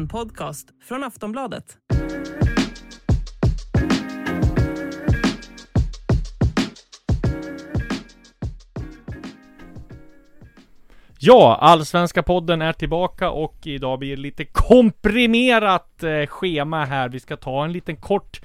En podcast från Aftonbladet. Ja, Allsvenska podden är tillbaka och idag blir det lite komprimerat eh, schema här. Vi ska ta en liten kort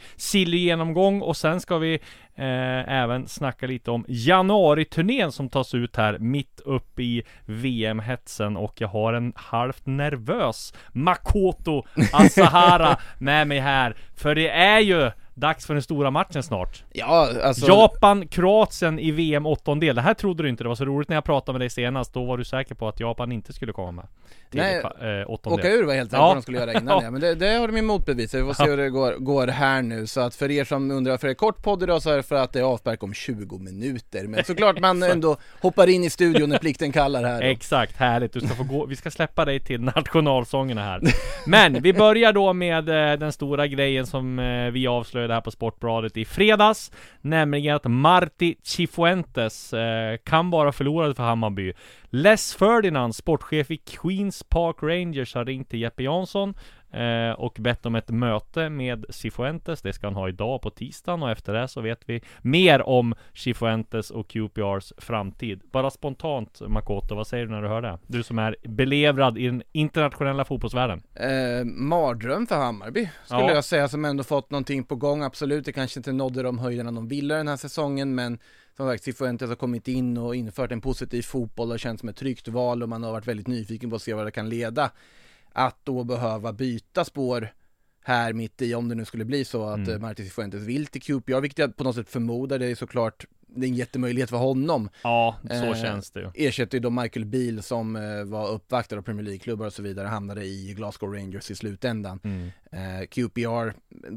genomgång och sen ska vi eh, även snacka lite om januariturnén som tas ut här mitt upp i VM-hetsen och jag har en halvt nervös Makoto Asahara med mig här. För det är ju Dags för den stora matchen snart. Ja, alltså... Japan, Kroatien i VM åttondel. Det här trodde du inte, det var så roligt när jag pratade med dig senast. Då var du säker på att Japan inte skulle komma med. Till Nej, eh, åttondel. åka ur var helt säker Ja. de skulle göra innan det. Men det, det har de ju motbevisat. Vi får se hur det går, går här nu. Så att för er som undrar för en kort podd idag så är det för att det är avspark om 20 minuter. Men såklart man ändå hoppar in i studion när plikten kallar här. då. Exakt, härligt. Du ska få gå, vi ska släppa dig till nationalsångerna här. Men vi börjar då med eh, den stora grejen som eh, vi avslöjade här på Sportbladet i fredags. Nämligen att Marti Cifuentes kan vara förlorad för Hammarby. Les Ferdinand, sportchef i Queens Park Rangers, har ringt till Jeppe Jansson eh, och bett om ett möte med Cifuentes. Det ska han ha idag på tisdagen och efter det så vet vi mer om Cifuentes och QPRs framtid. Bara spontant Makoto, vad säger du när du hör det? Du som är belevrad i den internationella fotbollsvärlden. Eh, mardröm för Hammarby skulle Ja. jag säga som ändå fått någonting på gång. Absolut, det kanske inte nådde de höjderna de ville den här säsongen men som sagt Cifuentes har kommit in och infört en positiv fotboll och känns som ett tryggt val och man har varit väldigt nyfiken på att se vad det kan leda. Att då behöva byta spår här mitt i om det nu skulle bli så att Mm. mm. Martin Cifuentes vill till QPR, vilket jag på något sätt förmodar, det är såklart det är en jättemöjlighet för honom. Ja, så Eh, känns det ju. Ersätter ju då Michael Beal som eh, var uppvaktad av Premier League-klubbar och så vidare, hamnade i Glasgow Rangers i slutändan. Mm. Eh, QPR,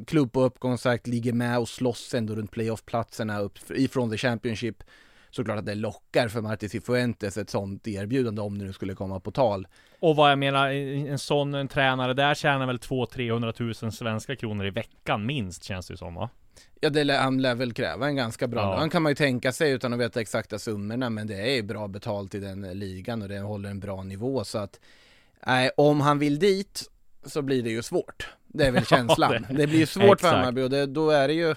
klubb på uppgång sagt, ligger med och slåss ändå runt playoff-platserna upp ifrån the Championship. Såklart att det lockar för Martin Cifuentes ett sånt erbjudande om det nu skulle komma på tal. Och vad jag menar, en sån en tränare där tjänar väl 200-300 000 svenska kronor i veckan minst känns det ju som va? Ja, det, lär- han lär väl kräva en ganska bra Ja. lön kan man ju tänka sig utan att veta exakta summorna, men det är bra betalt i den eh, ligan och det håller en bra nivå så att nej, om han vill dit så blir det ju svårt. Det är väl känslan. det- det, blir ju svårt för exakt. Hammarby och det, då är det ju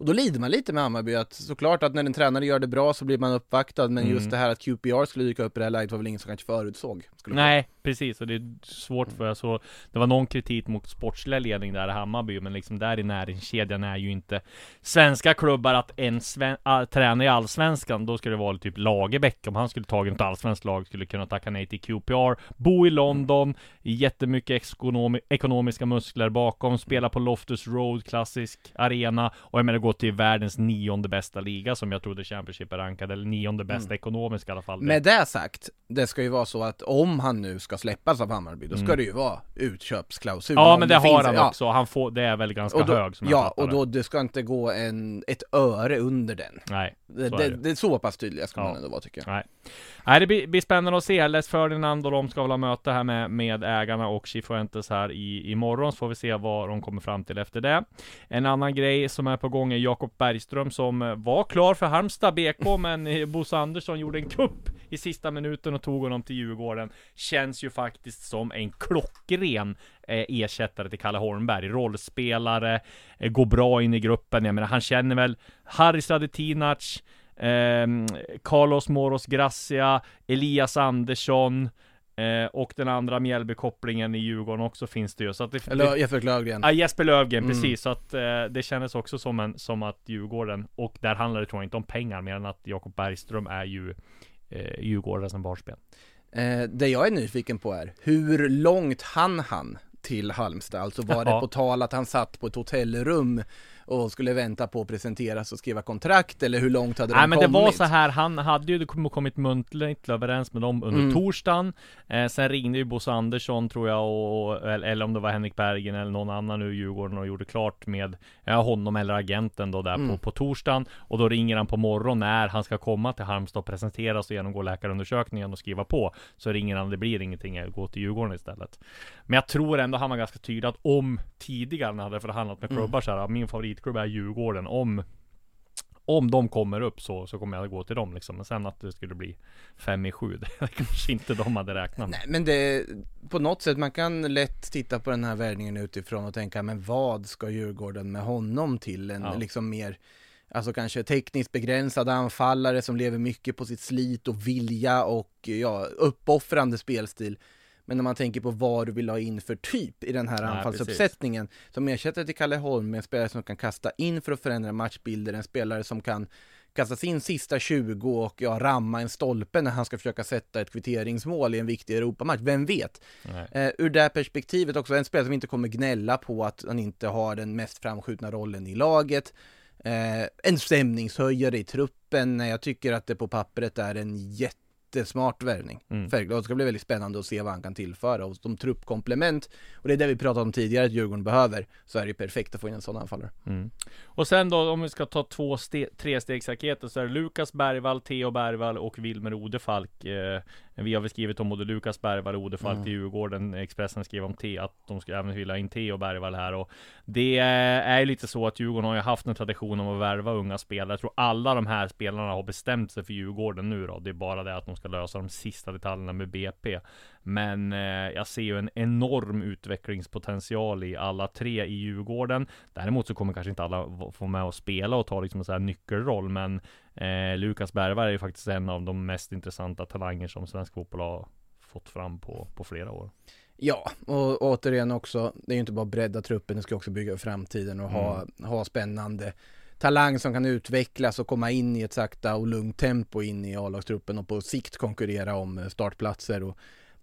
och då lider man lite med Hammarby att såklart att när en tränare gör det bra så blir man uppvaktad men Mm. just det här att QPR skulle dyka upp i det här läget var väl ingen som kanske förutsåg. Nej, precis. Och det är svårt för jag så Det var någon kritik mot sportsliga ledning där i Hammarby, men liksom där i näringskedjan är ju inte svenska klubbar att en sven- äh, träna i allsvenskan, då skulle det vara typ Lagerbäck, om han skulle tagit ett allsvenskt lag, skulle kunna tacka nej till QPR, bo i London, jättemycket ekonomi- ekonomiska muskler bakom, spela på Loftus Road, klassisk arena, och jag menar gå till världens nionde bästa liga som jag trodde Championship är rankad, eller nionde bästa ekonomiskt i alla fall. Med det sagt, det ska ju vara så att om han nu ska släppas av Hammarby, då ska Mm. det ju vara utköpsklausul. Ja men det, har finns- han ja. också, han får, det är väl ganska då, hög som Ja, och det. då det ska inte gå en, ett öre under den. Nej, Det, så det, är det. det är så pass tydliga ska Ja. man ändå vara tycker jag. Nej. Nej, det blir, blir spännande att se. Les Ferdinand och de ska väl ha möte här med, med ägarna och Chifuentes här i, imorgon, så får vi se vad de kommer fram till efter det. En annan grej som är på gång är Jakob Bergström som var klar för Halmstad BK, men eh, Bosse Andersson gjorde en kupp i sista minuten och tog honom till Djurgården. Känns ju faktiskt som en klockren eh, ersättare till Kalle Holmberg. Rollspelare, eh, går bra in i gruppen. Jag menar, han känner väl Haris Radetinac, ehm, Carlos Moros Gracia, Elias Andersson eh, och den andra Mjällby-kopplingen i Djurgården också finns det ju. Så att det, Eller Jesper Löfgren. Ja, Jesper Lövgren, Mm. precis. Så att eh, det kändes också som, en, som att Djurgården, och där handlar det tror jag inte om pengar, mer än att Jakob Bergström är ju eh, Djurgården som barspel. Eh, det jag är nyfiken på är, hur långt han han till Halmstad? Alltså var det Ja. på tal att han satt på ett hotellrum och skulle vänta på att presenteras och skriva kontrakt eller hur långt hade Nej de men kommit? det var så här, han hade ju kommit muntligt överens med dem under Mm. torsdagen eh, Sen ringde ju Bosse Andersson tror jag och, eller, eller om det var Henrik Bergen eller någon annan ur Djurgården och gjorde klart med ja, honom eller agenten då där Mm. på, på torsdagen Och då ringer han på morgonen när han ska komma till Halmstad och presenteras och genomgå läkarundersökningen och skriva på Så ringer han, det blir ingenting, jag går till Djurgården istället Men jag tror ändå han var ganska tydlig att om tidigare när han hade förhandlat med klubbar så här, min favoritklubb är Djurgården, om om de kommer upp så, så kommer jag gå till dem liksom. Men sen att det skulle bli fem i sju, det kanske inte de hade räknat med. Nej men det, på något sätt, man kan lätt titta på den här värvningen utifrån och tänka, men vad ska Djurgården med honom till? En Ja. liksom mer, alltså kanske tekniskt begränsad anfallare som lever mycket på sitt slit och vilja och ja, uppoffrande spelstil. Men när man tänker på vad du vill ha in för typ i den här Nej, anfallsuppsättningen som ersätter till Kalle Holm, en spelare som kan kasta in för att förändra matchbilder, en spelare som kan kasta sin sista 20 och ja, ramma en stolpe när han ska försöka sätta ett kvitteringsmål i en viktig Europamatch. Vem vet? Eh, ur det perspektivet också, en spelare som inte kommer gnälla på att han inte har den mest framskjutna rollen i laget. Eh, en stämningshöjare i truppen. Jag tycker att det på pappret är en jättesmart värvning. Mm. Det ska bli väldigt spännande att se vad han kan tillföra och som truppkomplement. Och det är det vi pratade om tidigare att Djurgården behöver. Så är det ju perfekt att få in en sån anfallare. Mm. Och sen då om vi ska ta två ste- trestegsraketer så är det Lukas Bergvall, Theo Bergvall och Wilmer Odefalk. Eh, vi har väl skrivit om både Lukas Bergvall och Odefalk Mm. i Djurgården. Expressen skrev om T att de skulle även vilja in Theo Bergvall här och det är lite så att Djurgården har ju haft en tradition om att värva unga spelare. Jag tror alla de här spelarna har bestämt sig för Djurgården nu då. Det är bara det att de ska lösa de sista detaljerna med BP. Men eh, jag ser ju en enorm utvecklingspotential i alla tre i Djurgården. Däremot så kommer kanske inte alla få med och spela och ta liksom en sån här nyckelroll. Men eh, Lukas Bergvall är ju faktiskt en av de mest intressanta talanger som svensk fotboll har fått fram på, på flera år. Ja, och återigen också, det är ju inte bara bredda truppen, det ska också bygga framtiden och ha, ha spännande talang som kan utvecklas och komma in i ett sakta och lugnt tempo in i A-lagstruppen och på sikt konkurrera om eh, startplatser och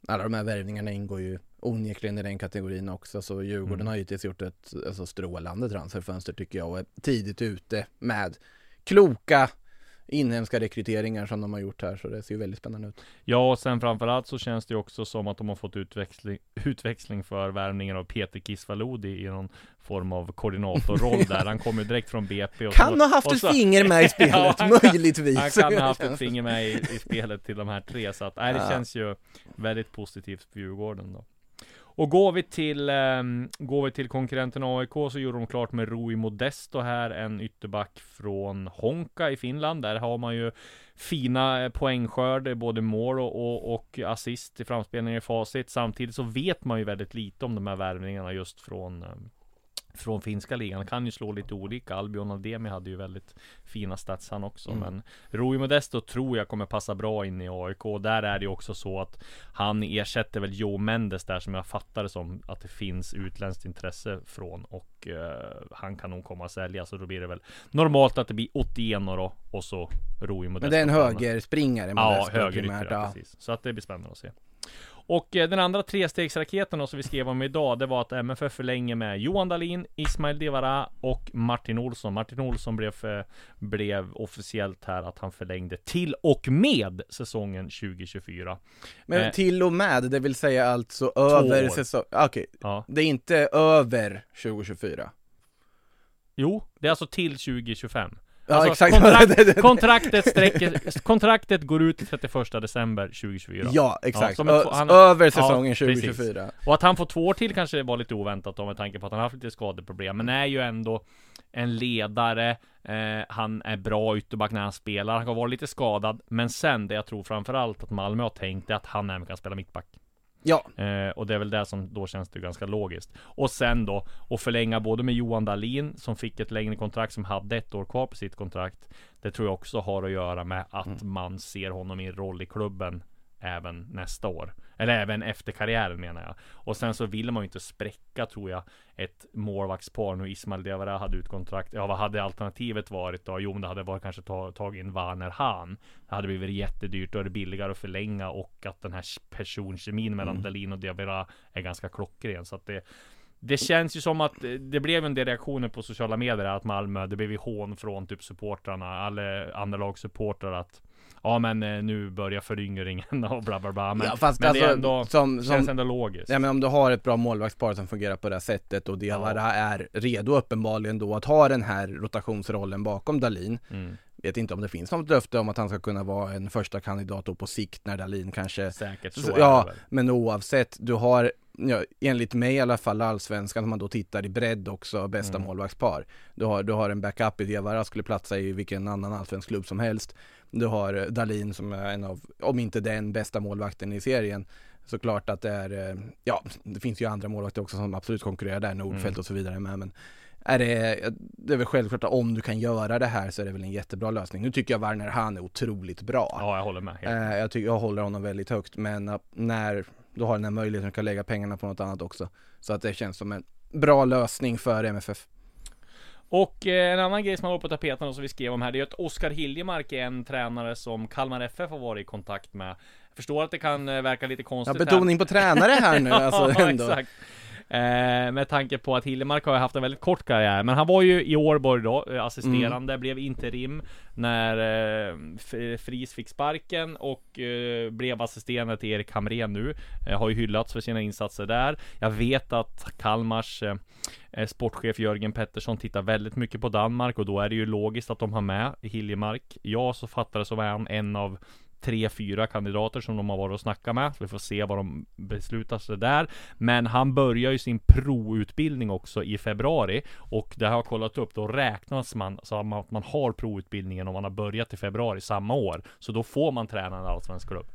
alla de här värvningarna ingår ju onekligen i den kategorin också så Djurgården Mm. har givetvis gjort ett alltså, strålande transferfönster tycker jag och är tidigt ute med kloka inhemska rekryteringar som de har gjort här så det ser ju väldigt spännande ut. Ja, och sen framförallt så känns det ju också som att de har fått utväxling, utväxling för värvningen av Peter Kisvalodi i någon form av koordinatorroll där. Han kommer ju direkt från BP och Kan så, ha haft ett så- finger med i spelet, Ja, han kan- möjligtvis. Han kan ha haft ett finger med i, i spelet till de här tre, så att nej, det Ja. känns ju väldigt positivt för Djurgården då. Och går vi till, eh, går vi till konkurrenten AIK så gjorde de klart med Rui Modesto här, en ytterback från Honka i Finland. Där har man ju fina eh, poängskörd, eh, både mål och, och, och assist i framspelningen i facit. Samtidigt så vet man ju väldigt lite om de här värvningarna just från ehm, från finska ligan. Kan ju slå lite olika. Albion Ademi hade ju väldigt fina stats han också. Mm. Men Rui Modesto tror jag kommer passa bra in i AIK. Där är det ju också så att han ersätter väl Joe Mendes där som jag fattar det som att det finns utländskt intresse från. Och eh, han kan nog komma att sälja. Så då blir det väl normalt att det blir 81 då. Och så Rui Modesto. Men det är en högerspringare Ja, högerytter, ja. precis. Så att det blir spännande att se. Och eh, den andra trestegsraketen då, som vi skrev om idag, det var att MFF förlänger med Johan Dahlin, Ismail Divara och Martin Olsson. Martin Olsson blev, för, blev officiellt här att han förlängde till och med säsongen 2024. Men Eh. till och med, det vill säga alltså över år. säsong, okej, Ja. det är inte över 2024. Jo, det är alltså till 2025. Ja Alltså, exakt. kontrakt- Kontraktet, sträcker, kontraktet går ut 31 december 2024. Ja, exakt. som ett- han- över Ja, säsongen precis. 2024. Och att han får två år till kanske var lite oväntat då med tanke på att han har haft lite skadeproblem. Men är ju ändå en ledare. Eh, han är bra ytterback när han spelar. Han har varit lite skadad. Men sen det jag tror framförallt att Malmö har tänkt är att han även kan spela mittback. Ja, Eh, och det är väl det som då känns det ganska logiskt. Och sen då, att förlänga både med Johan Dahlin som fick ett längre kontrakt som hade ett år kvar på sitt kontrakt. Det tror jag också har att göra med att man ser honom i en roll i klubben även nästa år. Eller även efter karriären menar jag. Och sen så vill man ju inte spräcka tror jag ett målvaktspar. Nu Ismail Diawara hade ut kontrakt. Ja vad hade alternativet varit då? Jo men det hade varit kanske ta, tagit in Werner Hahn. Det hade blivit jättedyrt. Är det billigare att förlänga och att den här personkemin mellan Dahlin och Diawara är ganska klockren. Så att det Det känns ju som att det blev en del reaktioner på sociala medier att Malmö, det blev ju hån från typ supportrarna, alla andra lagssupportrar att Ja men eh, nu börjar föryngringen och bla bla bla Men, Ja, fast men det alltså, är ändå, som- känns som- ändå logiskt Ja men om du har ett bra målvaktspar som fungerar på det här sättet och Diawara är redo uppenbarligen då att ha den här rotationsrollen bakom Dalin. Mm. Vet inte om det finns något löfte om att han ska kunna vara en första kandidat då på sikt när Dalin kanske Säkert så, Så, det ja, men oavsett, du har, ja, enligt mig i alla fall, allsvenskan, om man då tittar i bredd också, bästa Mm. målvaktspar. Du har, du har en backup i Diawara, skulle platsa i vilken annan allsvensk klubb som helst. Du har eh, Dalin som är en av, om inte den bästa målvakten i serien. Såklart att det är, eh, ja, det finns ju andra målvakter också som absolut konkurrerar där, Nordfeldt Mm. och så vidare med, men är det, det är väl självklart att om du kan göra det här så är det väl en jättebra lösning. Nu tycker jag Werner han är otroligt bra. Ja jag håller med helt. Eh, jag, tycker, jag håller honom väldigt högt men när du har den här möjligheten att lägga pengarna på något annat också. Så att det känns som en bra lösning för MFF. Och eh, en annan grej som har varit på tapeten och som vi skrev om här, det är att Oskar Hiljemark är en tränare som Kalmar FF har varit i kontakt med. Jag förstår att det kan eh, verka lite Ja, konstigt här. betoning på tränare här nu alltså ja, ändå. exakt. Eh, med tanke på att Hiljemark har haft en väldigt kort karriär, men han var ju i Årborg då, eh, assisterande, Mm. blev interim när eh, F- Fries fick sparken och eh, blev assisterande till Erik Hamrén nu. Eh, har ju hyllats för sina insatser där. Jag vet att Kalmars eh, eh, sportchef Jörgen Pettersson tittar väldigt mycket på Danmark och då är det ju logiskt att de har med Hiljemark. Jag så fattar det så är han en av tre, fyra kandidater som de har varit och snackat med. Så vi får se vad de beslutar sig där. Men han börjar ju sin provutbildning också i februari. Och det har jag kollat upp, då räknas man som att man har provutbildningen om man har börjat i februari samma år. Så då får man träna en allsvensk klubb.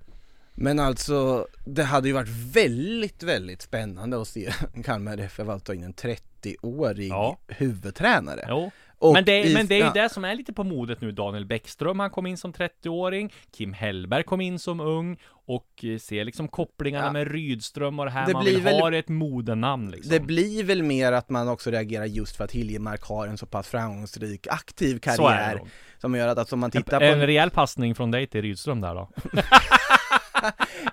Men alltså, det hade ju varit väldigt, väldigt spännande att se Kalmar FF alltså in en 30-årig Ja. huvudtränare. Jo. Och men det, i- men det är ju ja. det som är lite på modet nu. Daniel Bäckström, han kom in som 30-åring. Kim Hellberg kom in som ung. Och eh, ser liksom kopplingarna Ja. med Rydström och det här. Det man vill väl- ha ett modenamn liksom. Det blir väl mer att man också reagerar just för att Hiljemark har en så pass framgångsrik aktiv Så är karriär. Som gör att, att om man tittar på... En rejäl passning från dig till Rydström där då.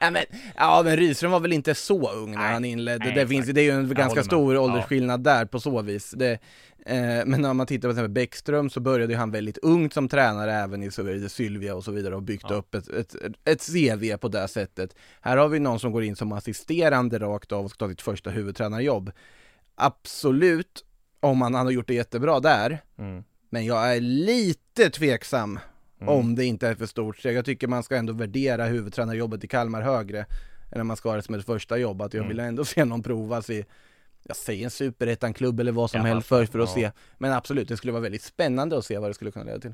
Ja men, ja, men Rydström var väl inte så ung när Nej, han inledde. nej, det, finns, det är ju en ganska med. stor Ja. åldersskillnad där på så vis. Det, men när man tittar på till exempel Bäckström så började han väldigt ungt som tränare även i Sylvia och så vidare och byggt Ja. upp ett, ett, ett CV på det sättet. Här har vi någon som går in som assisterande rakt av och ska ta sitt första huvudtränarjobb. Absolut, om han, han har gjort det jättebra där, Mm. men jag är lite tveksam Mm. om det inte är för stort steg. Jag tycker man ska ändå värdera huvudtränarjobbet i Kalmar högre än om man ska ha det som ett första jobb. Att jag Mm. vill ändå se någon provas i, jag säger en superettan-klubb eller vad som Ja, helst för, för att ja. se. Men absolut, det skulle vara väldigt spännande att se vad det skulle kunna leda till.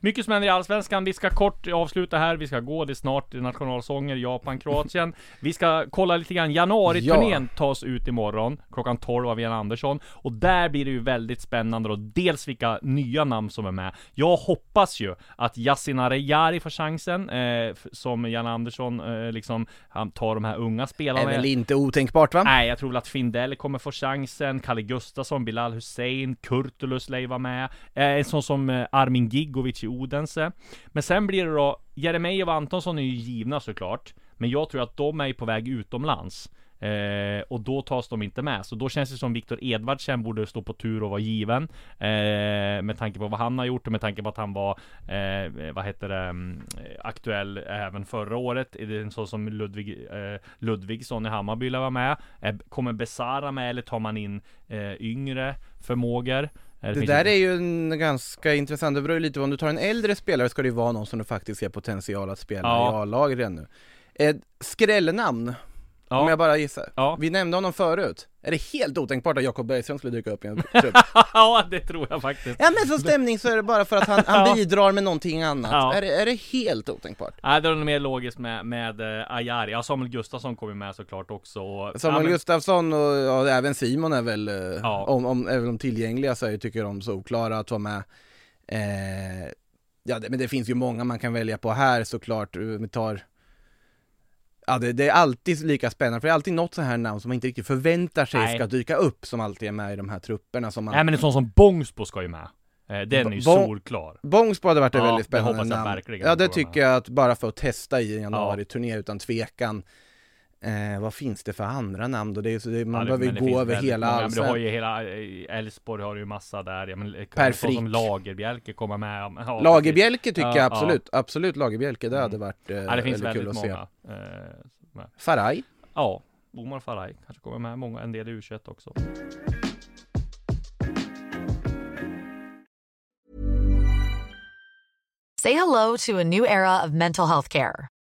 Mycket som händer i Allsvenskan. Vi ska kort avsluta här. Vi ska gå. Det är snart nationalsånger. Japan, Kroatien. Vi ska kolla lite grann. Januari-turnén tas ut imorgon. Klockan 12 av Jan Andersson. Och där blir det ju väldigt spännande då. Dels vilka nya namn som är med. Jag hoppas ju att Yasin Arejari får chansen. Eh, som Jan Andersson eh, liksom, han tar de här unga är spelarna. väl inte otänkbart va? Nej, jag tror väl att Findell kommer få chansen. Kalle Gustafsson, Bilal Hussein, Kurtulus lär ju vara med. Eh, en sån som eh, Armin Gigovic i Odense. Men sen blir det då, Jeremejeff och Antonsson är ju givna såklart. Men jag tror att de är på väg utomlands. Eh, och då tas de inte med. Så då känns det som Viktor Edvardsen borde stå på tur och vara given. Eh, med tanke på vad han har gjort och med tanke på att han var, eh, vad heter det, mm, aktuell även förra året. Är det en sån som Ludvig, eh, Ludvigsson i Hammarby lär vara med. Eh, kommer Besara med eller tar man in eh, yngre förmågor? Det finns där är ju en ganska intressant, det beror ju lite på, om du tar en äldre spelare ska det ju vara någon som du faktiskt ser potential att spela Ja. i A-laget redan nu. Ett skrällnamn, Ja. om jag bara gissar. Ja. Vi nämnde honom förut. Är det helt otänkbart att Jakob Bergström skulle dyka upp i en trupp? ja, det tror jag faktiskt. Ja men som stämning så är det bara för att han, han bidrar med någonting annat. Ja. Är, det, är det helt otänkbart? Nej, det är nog mer logiskt med, med uh, Ajari. Ja, Samuel Gustafsson kommer med såklart också. Och, Samuel men- Gustafsson och ja, även Simon är väl, eh, om, om, även om tillgängliga så är tycker de solklara att vara med. Eh, ja det, men det finns ju många man kan välja på här såklart. Eh, Vi tar Ja det, det är alltid lika spännande, för det är alltid något så här namn som man inte riktigt förväntar sig Nej. ska dyka upp som alltid är med i de här trupperna som man Nej men en sån som Bångsbo ska ju med. Eh, den är ju Bång- solklar. Bångsbo hade varit ett Ja, väldigt spännande namn. Ja det tycker jag att bara för att testa i en januari-turné utan tvekan Eh, vad finns det för andra namn då? Det är, så det, man Ja, behöver ju gå över hela många, men Du har allsvenskan. ju hela eh, Elfsborg har du ju massa där. Ja, men, Per så som Frick. Lagerbjälke kommer med. Ja. Lagerbjälke tycker Ja, jag absolut, absolut Lagerbjälke, det hade Mm. varit eh, Ja, det finns väldigt kul väldigt att se. många. Eh. Faraj, Ja, Omar Faraj kanske kommer med. Många, en del i U21 också. Say hello to a new era of mental health care.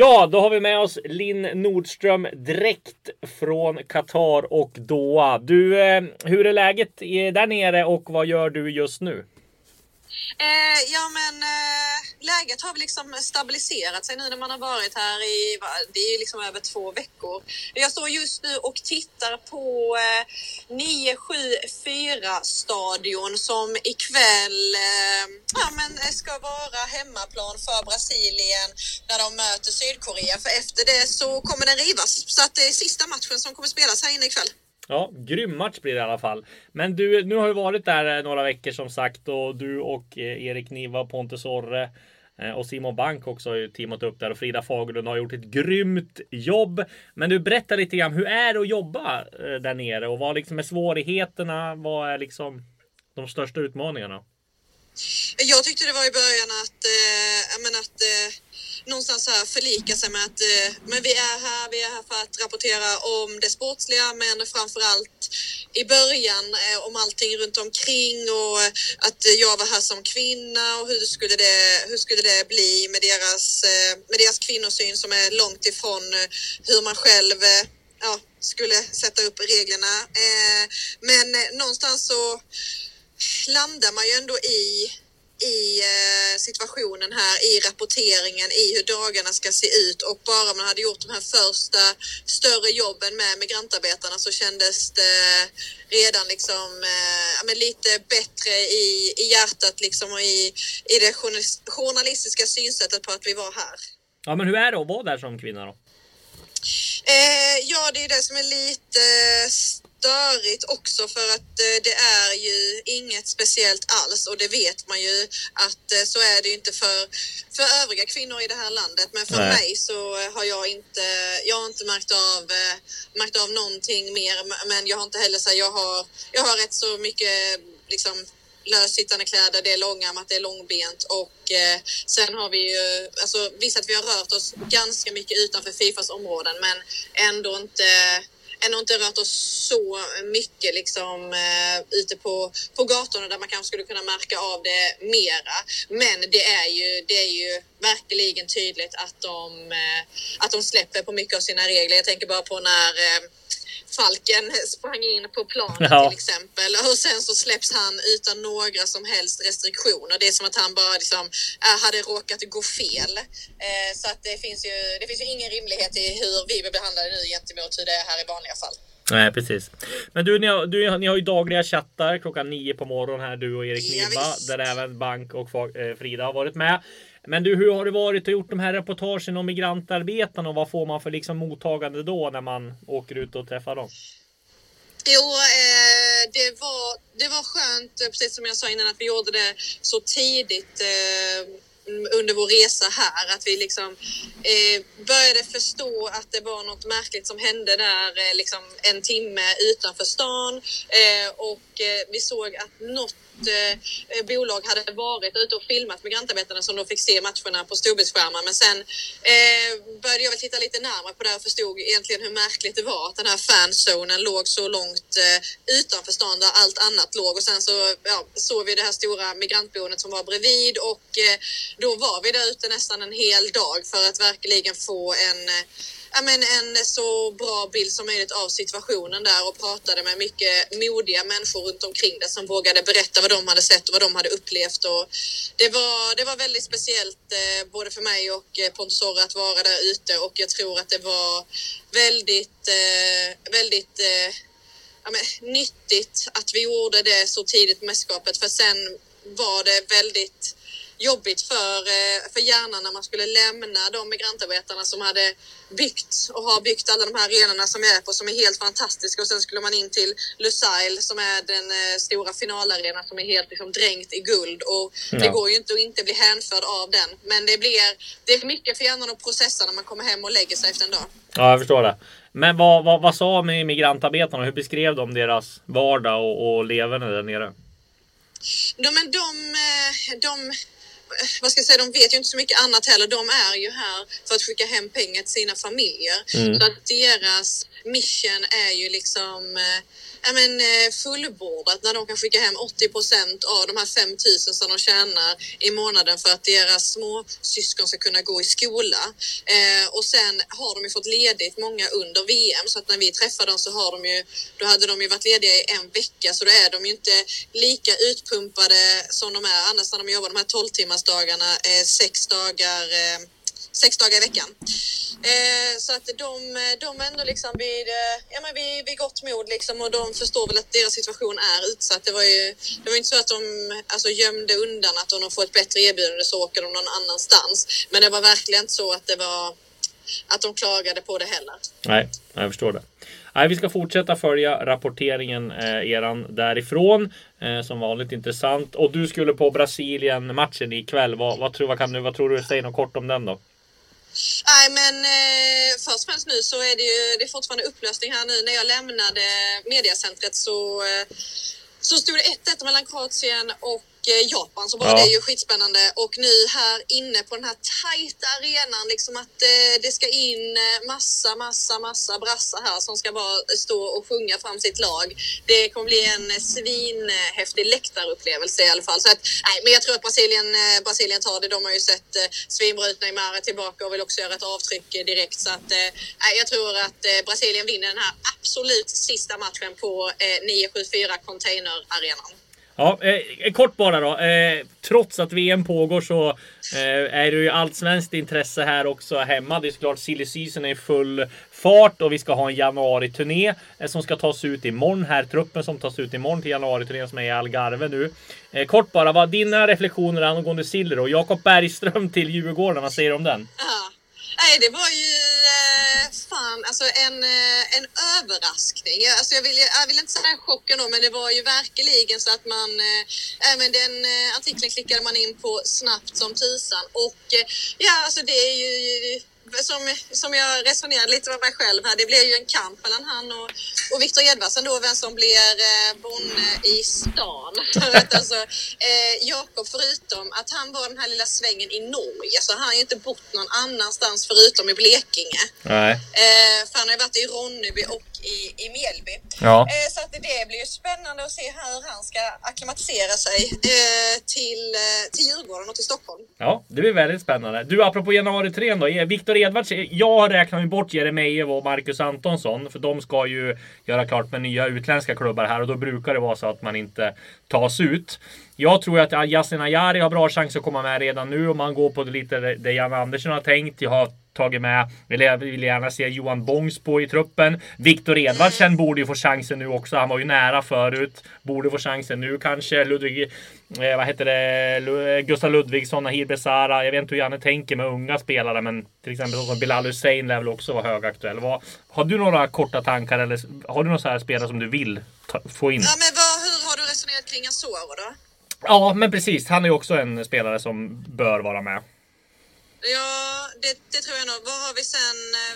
Ja, då har vi med oss Linn Nordström direkt från Qatar och Doha. Du, eh, hur är läget där nere och vad gör du just nu? Eh, ja men eh, läget har väl liksom stabiliserat sig nu när man har varit här i, det är ju liksom över två veckor. Jag står just nu och tittar på eh, 974 stadion som ikväll eh, ja, men eh, ska vara hemmaplan för Brasilien när de möter Sydkorea. För efter det så kommer den rivas. Så att det är sista matchen som kommer spelas här inne ikväll. Ja, grym match blir det i alla fall. Men du, nu har ju varit där eh, några veckor som sagt och du och eh, Erik Niva, Pontus Orre eh, och Simon Bank också har ju teamat upp där och Frida Fagerlund har gjort ett grymt jobb. Men du berättar lite grann, hur är det att jobba där nere och vad liksom är svårigheterna? Vad är liksom de största utmaningarna? Jag tyckte det var i början att, eh, jag menar att eh, så här förlika sig med att eh, men vi är här, vi är här för att rapportera om det sportsliga men framför allt i början eh, om allting runt omkring och eh, att jag var här som kvinna och hur skulle det, hur skulle det bli med deras, eh, med deras kvinnosyn som är långt ifrån eh, hur man själv eh, ja, skulle sätta upp reglerna. Men någonstans så landar man ju ändå i, i eh, situationen här, i rapporteringen, i hur dagarna ska se ut och bara man hade gjort de här första större jobben med migrantarbetarna så kändes det redan liksom eh, lite bättre i, i hjärtat liksom och i, i det journalis- journalistiska synsättet på att vi var här. Ja, men hur är det att vara där som kvinna då? Eh, ja, det är det som är lite störigt också för att eh, det är ju inget speciellt alls och det vet man ju att eh, så är det ju inte för, för övriga kvinnor i det här landet. Men för Nej. mig så har jag inte, jag har inte märkt av, eh, märkt av någonting mer. Men jag har inte heller så här, jag har, jag har rätt så mycket liksom lössittande kläder, det är långärmat, det är långbent och eh, sen har vi ju, alltså visst att vi har rört oss ganska mycket utanför Fifas områden men ändå inte ändå inte rört oss så mycket liksom eh, ute på, på gatorna där man kanske skulle kunna märka av det mera. Men det är ju, det är ju verkligen tydligt att de, eh, att de släpper på mycket av sina regler. Jag tänker bara på när eh, Falken sprang in på planen Ja. till exempel och sen så släpps han utan några som helst restriktioner. Det är som att han bara liksom, äh, hade råkat gå fel. Eh, så att det finns, ju, det finns ju ingen rimlighet i hur vi blir behandlade nu gentemot hur det är här i vanliga fall. Nej, precis. Men du, ni har, du, ni har ju dagliga chattar klockan nio på morgonen här, du och Erik Ja, Niva, visst. där även Bank och eh, Frida har varit med. Men du, hur har det varit att gjort de här reportagen om migrantarbetarna och vad får man för liksom mottagande då när man åker ut och träffar dem? Jo, eh, det, var, det var skönt, eh, precis som jag sa innan, att vi gjorde det så tidigt. Eh, under vår resa här. Att vi liksom eh, började förstå att det var något märkligt som hände där eh, liksom en timme utanför stan. Eh, och eh, vi såg att något eh, eh bolag hade varit ute och filmat migrantarbetarna som då fick se matcherna på storbildsskärmar. Men sen eh, började jag väl titta lite närmare på det och förstod egentligen hur märkligt det var att den här fanzonen låg så långt eh, utanför stan där allt annat låg. Och sen så ja, såg vi det här stora migrantboendet som var bredvid och eh, då var vi där ute nästan en hel dag för att verkligen få en eh, ja, men en så bra bild som möjligt av situationen där och pratade med mycket modiga människor runt omkring det som vågade berätta vad de hade sett och vad de hade upplevt. Och det, var, det var väldigt speciellt eh, både för mig och eh, Pontus Orre att vara där ute och jag tror att det var väldigt, eh, väldigt eh, ja, men, nyttigt att vi gjorde det så tidigt på mästerskapet för sen var det väldigt jobbigt för, eh, för hjärnan när man skulle lämna de migrantarbetarna som hade byggt och har byggt alla de här arenorna som vi är på som är helt fantastiska och sen skulle man in till Lusail som är den eh, stora finalarenan som är helt liksom, dränkt i guld och ja. det går ju inte att inte bli hänförd av den. Men det blir det är mycket för hjärnan att processa när man kommer hem och lägger sig efter en dag. Ja, jag förstår det. Men vad, vad, vad sa migrantarbetarna? Hur beskrev de deras vardag och, och leverne där nere? Ja, men de, eh, de vad ska jag säga, de vet ju inte så mycket annat heller. De är ju här för att skicka hem pengar till sina familjer. Mm. Så att deras mission är ju liksom eh, ja, men, eh, fullbordat när de kan skicka hem 80 procent av de här 5 000 som de tjänar i månaden för att deras små syskon ska kunna gå i skola. Eh, och sen har de ju fått ledigt många under VM så att när vi träffar dem så har de ju, då hade de ju varit lediga i en vecka så då är de ju inte lika utpumpade som de är annars när de jobbar de här 12 timmars dagarna, eh, sex dagar eh, sex dagar i veckan. Eh, så att de, de är ändå liksom vid, eh, ja, men vid, vid gott mod liksom och de förstår väl att deras situation är utsatt. Det var ju det var inte så att de alltså, gömde undan att om de får ett bättre erbjudande så åker de någon annanstans. Men det var verkligen inte så att det var att de klagade på det heller. Nej, jag förstår det. Nej, vi ska fortsätta följa rapporteringen eh, eran därifrån. Eh, som vanligt intressant. Och du skulle på Brasilien matchen ikväll. Vad, vad, tror, vad, kan du, vad tror du? Säg något kort om den då. Nej, men eh, först och främst nu så är det ju det är fortfarande upplösning här nu. När jag lämnade mediacentret så, eh, så stod det 1-1 mellan Kroatien och Japan så var ja. det ju skitspännande och nu här inne på den här tajta arenan liksom att eh, det ska in eh, massa, massa, massa brassar här som ska bara stå och sjunga fram sitt lag. Det kommer bli en svinhäftig läktarupplevelse i alla fall. Så att, nej, men jag tror att Brasilien, Brasilien tar det. De har ju sett svinbra ut. Neymar är tillbaka och vill också göra ett avtryck direkt. Så att, nej, jag tror att Brasilien vinner den här absolut sista matchen på 974 Containerarenan. Ja, eh, eh, kort bara då. Eh, trots att VM pågår så eh, är det ju allt svenskt intresse här också hemma. Det är såklart silly season är i full fart och vi ska ha en januari-turné eh, som ska tas ut imorgon. Här truppen som tas ut imorgon till januari-turnén som är i Algarve nu. Eh, kort bara, vad dina reflektioner angående Silly och Jakob Bergström till Djurgården, vad säger du om den? Ja. Nej, det var ju fan alltså en, eh, en överraskning. Alltså jag, vill, jag vill inte säga chocken då, men det var ju verkligen så att man... Eh, men den eh, artikeln klickade man in på snabbt som tusan. Och eh, ja, alltså det är ju som, som jag resonerade lite med mig själv här, det blir ju en kamp mellan han och, och Viktor Edvardsen då, vem som blir eh, bonde i stan. alltså, eh, Jakob, förutom att han var den här lilla svängen i Norge, så har han ju inte bott någon annanstans förutom i Blekinge. Nej. Eh, för han har ju varit i Ronneby och i, i Mjällby. Ja. Eh, så att det blir ju spännande att se hur han ska akklimatisera sig eh, till, eh, till Djurgården och till Stockholm. Ja, det blir väldigt spännande. Du, apropå januari 3 då. Viktor Edvards, jag räknar ju bort Jeremejeff och Marcus Antonsson. För de ska ju göra klart med nya utländska klubbar här och då brukar det vara så att man inte tas ut. Jag tror att Yasin Ayari har bra chans att komma med redan nu om man går på det lite det Jan Andersson har tänkt. Jag har tagit med, vill jag vill gärna se Johan Bångsbo i truppen. Viktor Edvardsen borde ju få chansen nu också. Han var ju nära förut. Borde få chansen nu kanske. Ludvig, eh, vad heter det? Eh, Gustav Ludvigsson, Nahir Besara. Jag vet inte hur Janne tänker med unga spelare, men till exempel som Bilal Hussein lär väl också vara högaktuell. Vad, har du några korta tankar eller har du några så här spelare som du vill ta, få in? Ja, men vad, hur har du resonerat kring Asoro då? Ja, men precis. Han är ju också en spelare som bör vara med. Ja, det, det tror jag nog. Vad har vi sen?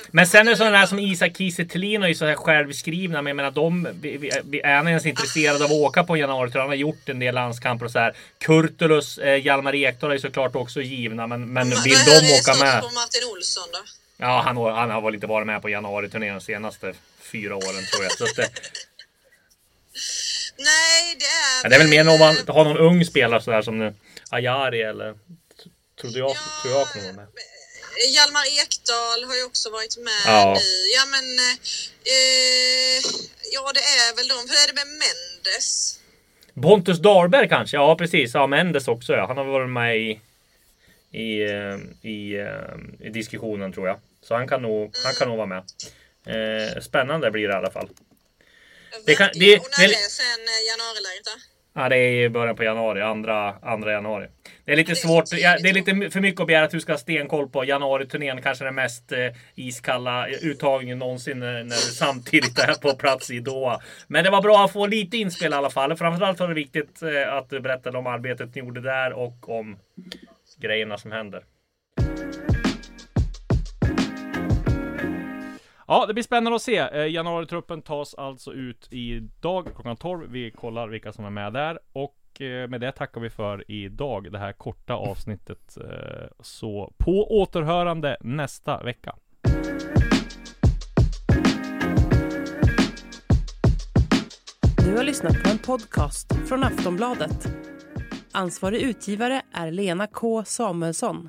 eh, Men sen är det sådana där som Isak Kiese är ju så här självskrivna. Men jag menar, de vi, vi, vi är han ens intresserad av att åka på januari. Han har gjort en del landskamper och så här. Kurtulus, eh, Hjalmar Ekdal är ju såklart också givna. Men, men vill vad de åka med? på Martin Olsson då? Ja, han, har- han har väl inte varit med på januari-turnén de senaste fyra åren tror jag. Så att Nej, det är ja, det är väl mer om man har någon ung spelare sådär som Ajari eller trodde jag, tror jag kommer med. Hjalmar Ekdal har ju också varit med Ja. nu. Ja, men... Eh, ja, det är väl de. Hur är det med Mendes? Pontus Dahlberg kanske? Ja precis. Ja Mendes också ja. Han har varit med i, i, eh, i, eh, i diskussionen tror jag. Så han kan nog, han kan nog vara med. Eh, spännande blir det i alla fall. Det kan- det- Och när är det- sen eh, januariläget då? Ja, det är i början på januari, andra, andra januari. Det är lite Det är svårt, ja, det är lite för mycket att begära att du ska ha stenkoll på januari-turnén. Kanske den mest eh, iskalla uttagningen någonsin när, när du samtidigt är på plats i Doha. Men det var bra att få lite inspel i alla fall. Framförallt var det viktigt eh, att du berättade om arbetet ni gjorde där och om grejerna som händer. Ja, det blir spännande att se. Eh, januaritruppen tas alltså ut idag klockan 12. Vi kollar vilka som är med där. Och eh, med det tackar vi för idag, det här korta avsnittet. Eh, så på återhörande nästa vecka. Du har lyssnat på en podcast från Aftonbladet. Ansvarig utgivare är Lena K Samuelsson.